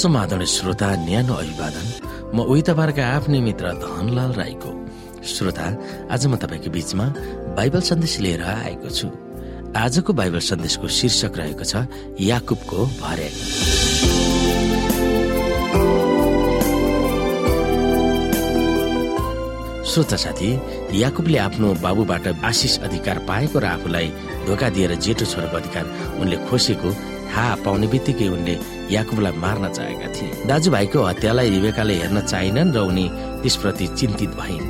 समाधान श्रोता न्यानो अभिवादन। म उही तपाईँहरूका आफ्नै मित्र धनलाल राईको। श्रोता आज म तपाईँको बीचमा बाइबल सन्देश लिएर आएको छु। आजको बाइबल सन्देशको शीर्षक रहेको छ याकुबको भर्याङ श्रोता साथी याकुबले आफ्नो बाबुबाट आशिष अधिकार पाएको र आफूलाई धोका दिएर जेठो छोराको अधिकार उनले खोसेको थाहा पाउने बित्तिकै उनले याकुबलाई मार्न चाहेका थिए। दाजुभाइको हत्यालाई रिबेकाले हेर्न चाहिनन् र उनी त्यसप्रति चिन्तित भइन्।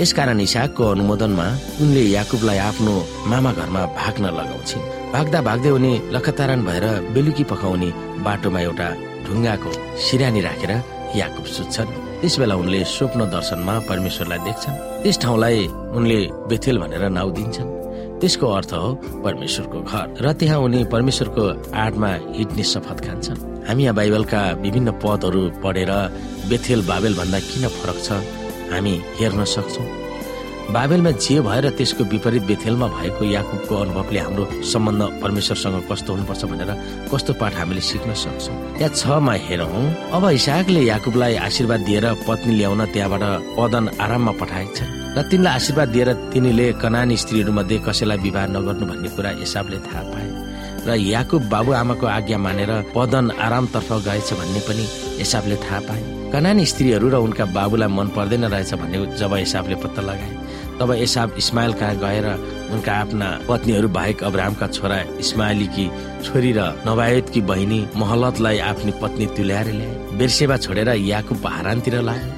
यसकारण इसाकको अनुमोदनमा उनले याकुबलाई आफ्नो मामा घरमा भाग्न लगाउँछिन्। भाग्दा भाग्दै उनी लखतारण भएर बेलुकी पकाउने बाटोमा एउटा ढुङ्गाको सिरानी राखेर याकुब सुत्छन्। त्यस बेला उनले स्वप्न दर्शनमा परमेश्वरलाई देख्छन्। त्यस ठाउँलाई उनले बेथेल भनेर नाउँ दिन्छन्। त्यसको अर्थ हो परमेश्वरको घर। र त्यहाँ उनी परमेश्वरको आडमा हिट्ने शपथ खान्छन्। हामी यहाँ बाइबलका विभिन्न पदहरू पढेर बेथेल बाबेल भन्दा किन फरक छ? हामी हेर्न सक्छौँ। बाबेलमा जे भएर त्यसको विपरीत बेथेलमा भएको याकुबको अनुभवले हाम्रो सम्बन्ध परमेश्वरसँग कस्तो हुनुपर्छ भनेर कस्तो पाठ हामीले सिक्न सक्छौँ? त्यहाँ छमा हेरौँ। अब इसाकले याकुबलाई आशीर्वाद दिएर पत्नी ल्याउन त्यहाँबाट पदन आराममा पठाएछ र तिनलाई आशीर्वाद दिएर तिनीले कनानी स्त्रीहरू मध्ये कसैलाई विवाह नगर्नु भन्ने कुरा हिसाबले थाहा पाए। र याकुब बाबुआमाको आज्ञा मानेर पदन आरामतर्फ गएछ भन्ने पनि हिसाबले थाहा पाए। कनानी स्त्रीहरू र उनका बाबुलाई मन पर्दैन रहेछ भन्ने जब हिसाबले पत्ता लगाए। तब एसाब इस्माइल कहाँ गएर उनका आफ्ना पत्नीहरू बाहेक अब्राहमका छोरा इस्माइलीकी छोरी र नवायतकी बहिनी महलतलाई आफ्नी पत्नी तुल्याएर ल्याए। बेरसेवा छोडेर याकुब हारानतिर लागे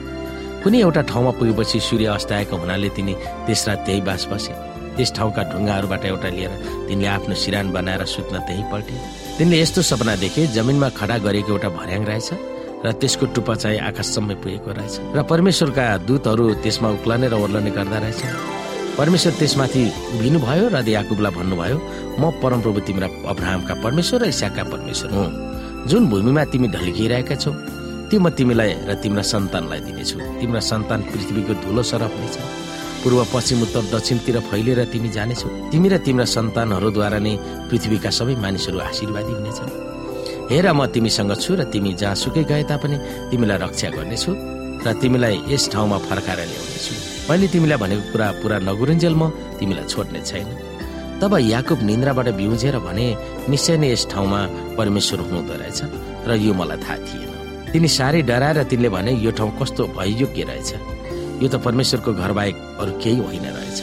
कुनै एउटा ठाउँमा पुगेपछि सूर्य अस्ताएको हुनाले तिनी त्यस रात त्यही बास बसे। त्यस ठाउँका ढुङ्गाहरूबाट एउटा लिएर तिनले आफ्नो सिरान बनाएर सुत्न त्यही पल्टे। तिनले यस्तो सपना देखे जमिनमा खडा गरेको एउटा भर्याङ रहेछ। र त्यसको टुप्पा चाहिँ आकाशसम्म पुगेको रहेछ। र परमेश्वरका दूतहरू त्यसमा उक्लने र ओर्लने गर्दा रहेछ परमेश्वर त्यसमाथि उभिनु भयो र याकुबलाई भन्नुभयो म परमप्रभु तिम्रा अब्राहमका परमेश्वर र इसाकका परमेश्वर हुँ। जुन भूमिमा तिमी ढल्किरहेका छौ त्यो म तिमीलाई र तिम्रा सन्तानलाई दिनेछु। तिम्रा सन्तान पृथ्वीको धुलो सरफ हुनेछ पूर्व पश्चिम उत्तर दक्षिणतिर फैलिएर तिमी जानेछौ। तिमी र तिम्रा सन्तानहरूद्वारा नै पृथ्वीका सबै मानिसहरू आशीर्वादी हुनेछन्। हेर म तिमीसँग छु र तिमी जहाँसुकै गए तापनि तिमीलाई रक्षा गर्नेछु र तिमीलाई यस ठाउँमा फर्काएर ल्याउनेछु। मैले तिमीलाई भनेको कुरा पुरा नगुरुन्जेल म तिमीलाई छोड्ने छैन। तब याकुब निन्द्राबाट बिउजेर भने निश्चय नै यस ठाउँमा परमेश्वर हुँदो रहेछ र यो मलाई थाहा थिएन। तिनी साह्रै डराएर तिनले भने यो ठाउँ कस्तो भययोग्य रहेछ। यो त परमेश्वरको घर बाहेक अरू केही होइन रहेछ।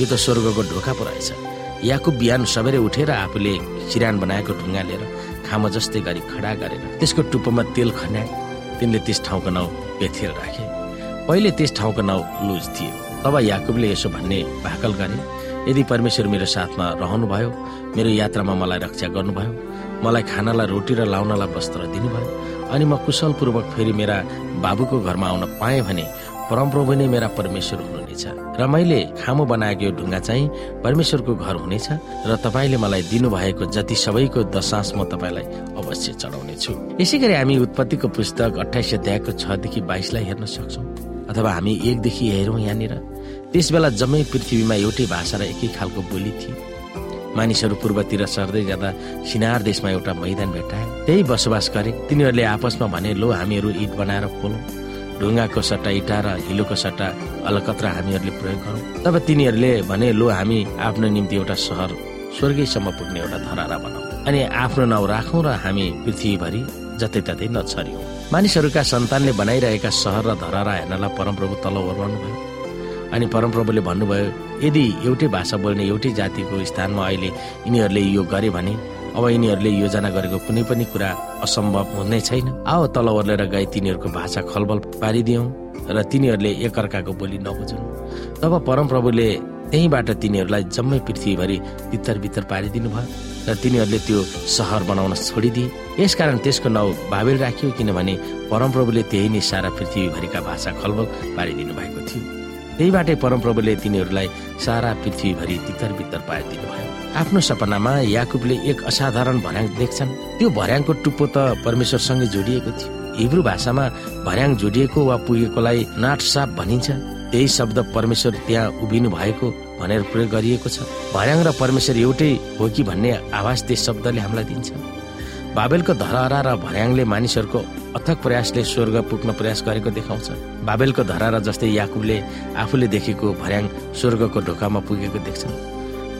यो त स्वर्गको ढोका पो रहेछ। याकुब बिहान सबेरै उठेर आफूले सिरान बनाएको ढुङ्गा लिएर खामा जस्तै गरी खडा गरेर त्यसको टुप्पोमा तेल खन्याए। तिनले त्यस ठाउँको नाउँ बेथेल राखे। पहिले त्यस ठाउँको नाउँ लुज थियो। तब याकुबले यसो भन्ने भाकल गरे यदि परमेश्वर मेरो साथमा रहनुभयो मेरो यात्रामा मलाई रक्षा गर्नुभयो मलाई खानालाई रोटी र लाउनलाई वस्त्र दिनुभयो अनि म कुशलपूर्वक फेरि मेरा बाबुको घरमा आउन पाएँ भने परमप्रभु नै मेरा परमेश्वर हुनुहुनेछ र मैले खामो बनाएको यो ढुङ्गा चाहिँ परमेश्वरको घर हुनेछ र तपाईँले मलाई दिनुभएको जति सबैको दशांश म तपाईँलाई अवश्य चढाउने छु यसै गरी हामी उत्पत्तिको पुस्तक अठाइस अध्यायको छदेखि बाइसलाई हेर्न सक्छौँ। अथवा हामी एकदेखि हेरौँ यहाँनिर। त्यस बेला जम्मै पृथ्वीमा एउटै भाषा र एकै खालको बोली थिए मानिसहरू पूर्वतिर सर्दै जाँदा सिनार देशमा एउटा मैदान भेट्टाए। त्यही बसोबास गरे। तिनीहरूले आपसमा भने लो हामीहरू इट बनाएर खोलौँ। ढुङ्गाको सट्टा इटा र हिलोको सट्टा अलकत्रा हामीहरूले प्रयोग गरौँ। तब तिनीहरूले भने लो हामी आफ्नो निम्ति एउटा सहर स्वर्गीयसम्म पुग्ने एउटा धरारा बनाऊ। अनि आफ्नो नाउँ राखौँ र हामी पृथ्वीभरि जतैततै नछर्यौँ। मानिसहरूका सन्तानले बनाइरहेका सहर र धरारा हेर्नलाई परमप्रभु तल ओर्लाउनु भयो। अनि परमप्रभुले भन्नुभयो यदि एउटै भाषा बोल्ने एउटै जातिको स्थानमा अहिले यिनीहरूले यो गरे भने अब यिनीहरूले योजना गरेको कुनै पनि कुरा असम्भव हुने छैन। आओ तल ओर्लेर गए तिनीहरूको भाषा खलबल पारिदियौँ र तिनीहरूले एकअर्काको बोली नबुझुन्। तब परमप्रभुले त्यहीँबाट तिनीहरूलाई जम्मै पृथ्वीभरि तितर बितर पारिदिनु भयो र तिनीहरूले त्यो सहर बनाउन छोडिदिए। यसकारण त्यसको नाउँ बाबेल राखियो किनभने परमप्रभुले त्यही नै सारा पृथ्वीभरिका भाषा खलबल पारिदिनु भएको थियो। त्यहीबाटै परमप्रभुले तिनीहरूलाई सारा पृथ्वीभरि तितर बितर पारिदिनु भयो आफ्नो सपनामा याकुबले एक असाधारण भर्याङ देख्छन्। त्यो भर्याङको टुप्पो त परमेश्वरसँगै जोडिएको थियो। हिब्रू भाषामा भर्याङ जोडिएको वा पुगेकोलाई नाटसाप भनिन्छ। त्यही शब्द परमेश्वर त्यहाँ उभिनु भएको भनेर प्रयोग गरिएको छ। भर्याङ र परमेश्वर एउटै हो कि भन्ने आवाज त्यस शब्दले हामीलाई दिन्छ। बाबेलको धरहरा र भर्याङले मानिसहरूको अथक प्रयासले स्वर्ग पुग्न प्रयास गरेको देखाउँछ। बाबेलको धरहरा जस्तै याकुबले आफूले देखेको भर्याङ स्वर्गको ढोकामा पुगेको देख्छन्।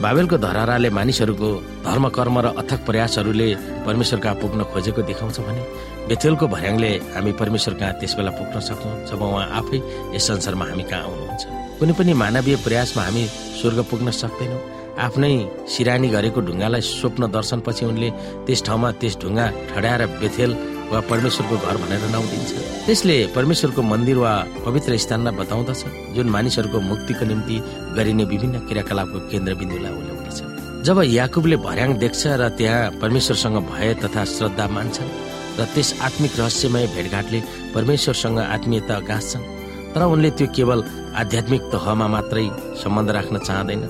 बाबेलको धरहराले मानिसहरूको धर्म कर्म र अथक प्रयासहरूले परमेश्वर कहाँ पुग्न खोजेको देखाउँछ भने बेथेलको भर्याङले हामी परमेश्वर कहाँ त्यस बेला पुग्न सक्छौँ जब उहाँ आफै यस संसारमा हामी कहाँ आउनुहुन्छ। कुनै पनि मानवीय प्रयासमा हामी स्वर्ग पुग्न सक्दैनौँ। आफ्नै सिरानी गरेको ढुङ्गालाई स्वप्न दर्शनपछि उनले त्यस ठाउँमा त्यस ढुङ्गा ठड्याएर बेथेल वा परमेश्वरको घर भनेर नाउँ दिन्छ त्यसले परमेश्वरको मन्दिर वा पवित्र स्थानमा बताउँदछ जुन मानिसहरूको मुक्तिको निम्ति गरिने विभिन्न क्रियाकलापको केन्द्रबिन्दुलाई उल्याउँदछ जब याकुबले भर्याङ देख्छ र त्यहाँ परमेश्वरसँग भय तथा श्रद्धा मान्छन् र त्यस आत्मिक रहस्यमय भेटघाटले परमेश्वरसँग आत्मीयता गाँच्छन् तर उनले त्यो केवल आध्यात्मिक तहमा मात्रै सम्बन्ध राख्न चाहँदैन।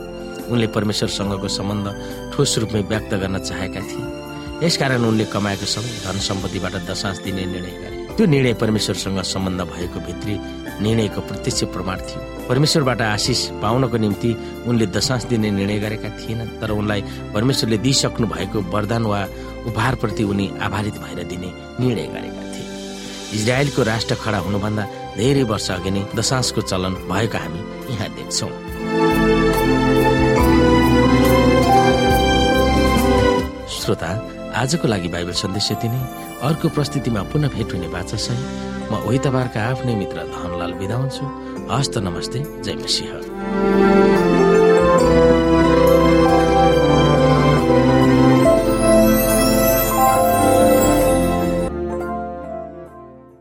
उनले परमेश्वरसँगको सम्बन्ध ठोस रूपमै व्यक्त गर्न चाहेका थिए। यसकारण उनले कमाएको सबै धन सम्पत्तिबाट दशांश दिने निर्णय गरे। त्यो निर्णय परमेश्वरसँग सम्बन्ध भएको भित्री निर्णयको प्रत्यक्ष प्रमाण थियो। परमेश्वरबाट आशिष पाउनको निम्ति उनले दशांश दिने निर्णय गरेका थिएनन् तर उनलाई परमेश्वरले दिइसक्नु भएको वरदान वा उपहारप्रति उनी आभारित भएर दिने निर्णय गरेका थिए। इजरायलको राष्ट्र खडा हुनुभन्दा धेरै वर्ष अघि नै दशांशको चलन भएको हामी यहाँ देख्छौँ। श्रोता आजको लागि बाइबल सन्देश यति नै। अर्को प्रस्तुतिमा पुनः भेट हुने बाचा सहित म ओही तपाईँका आफ्नै मित्र धनलाल बिदा हुन्छु। हस्त नमस्ते जय मसिंह।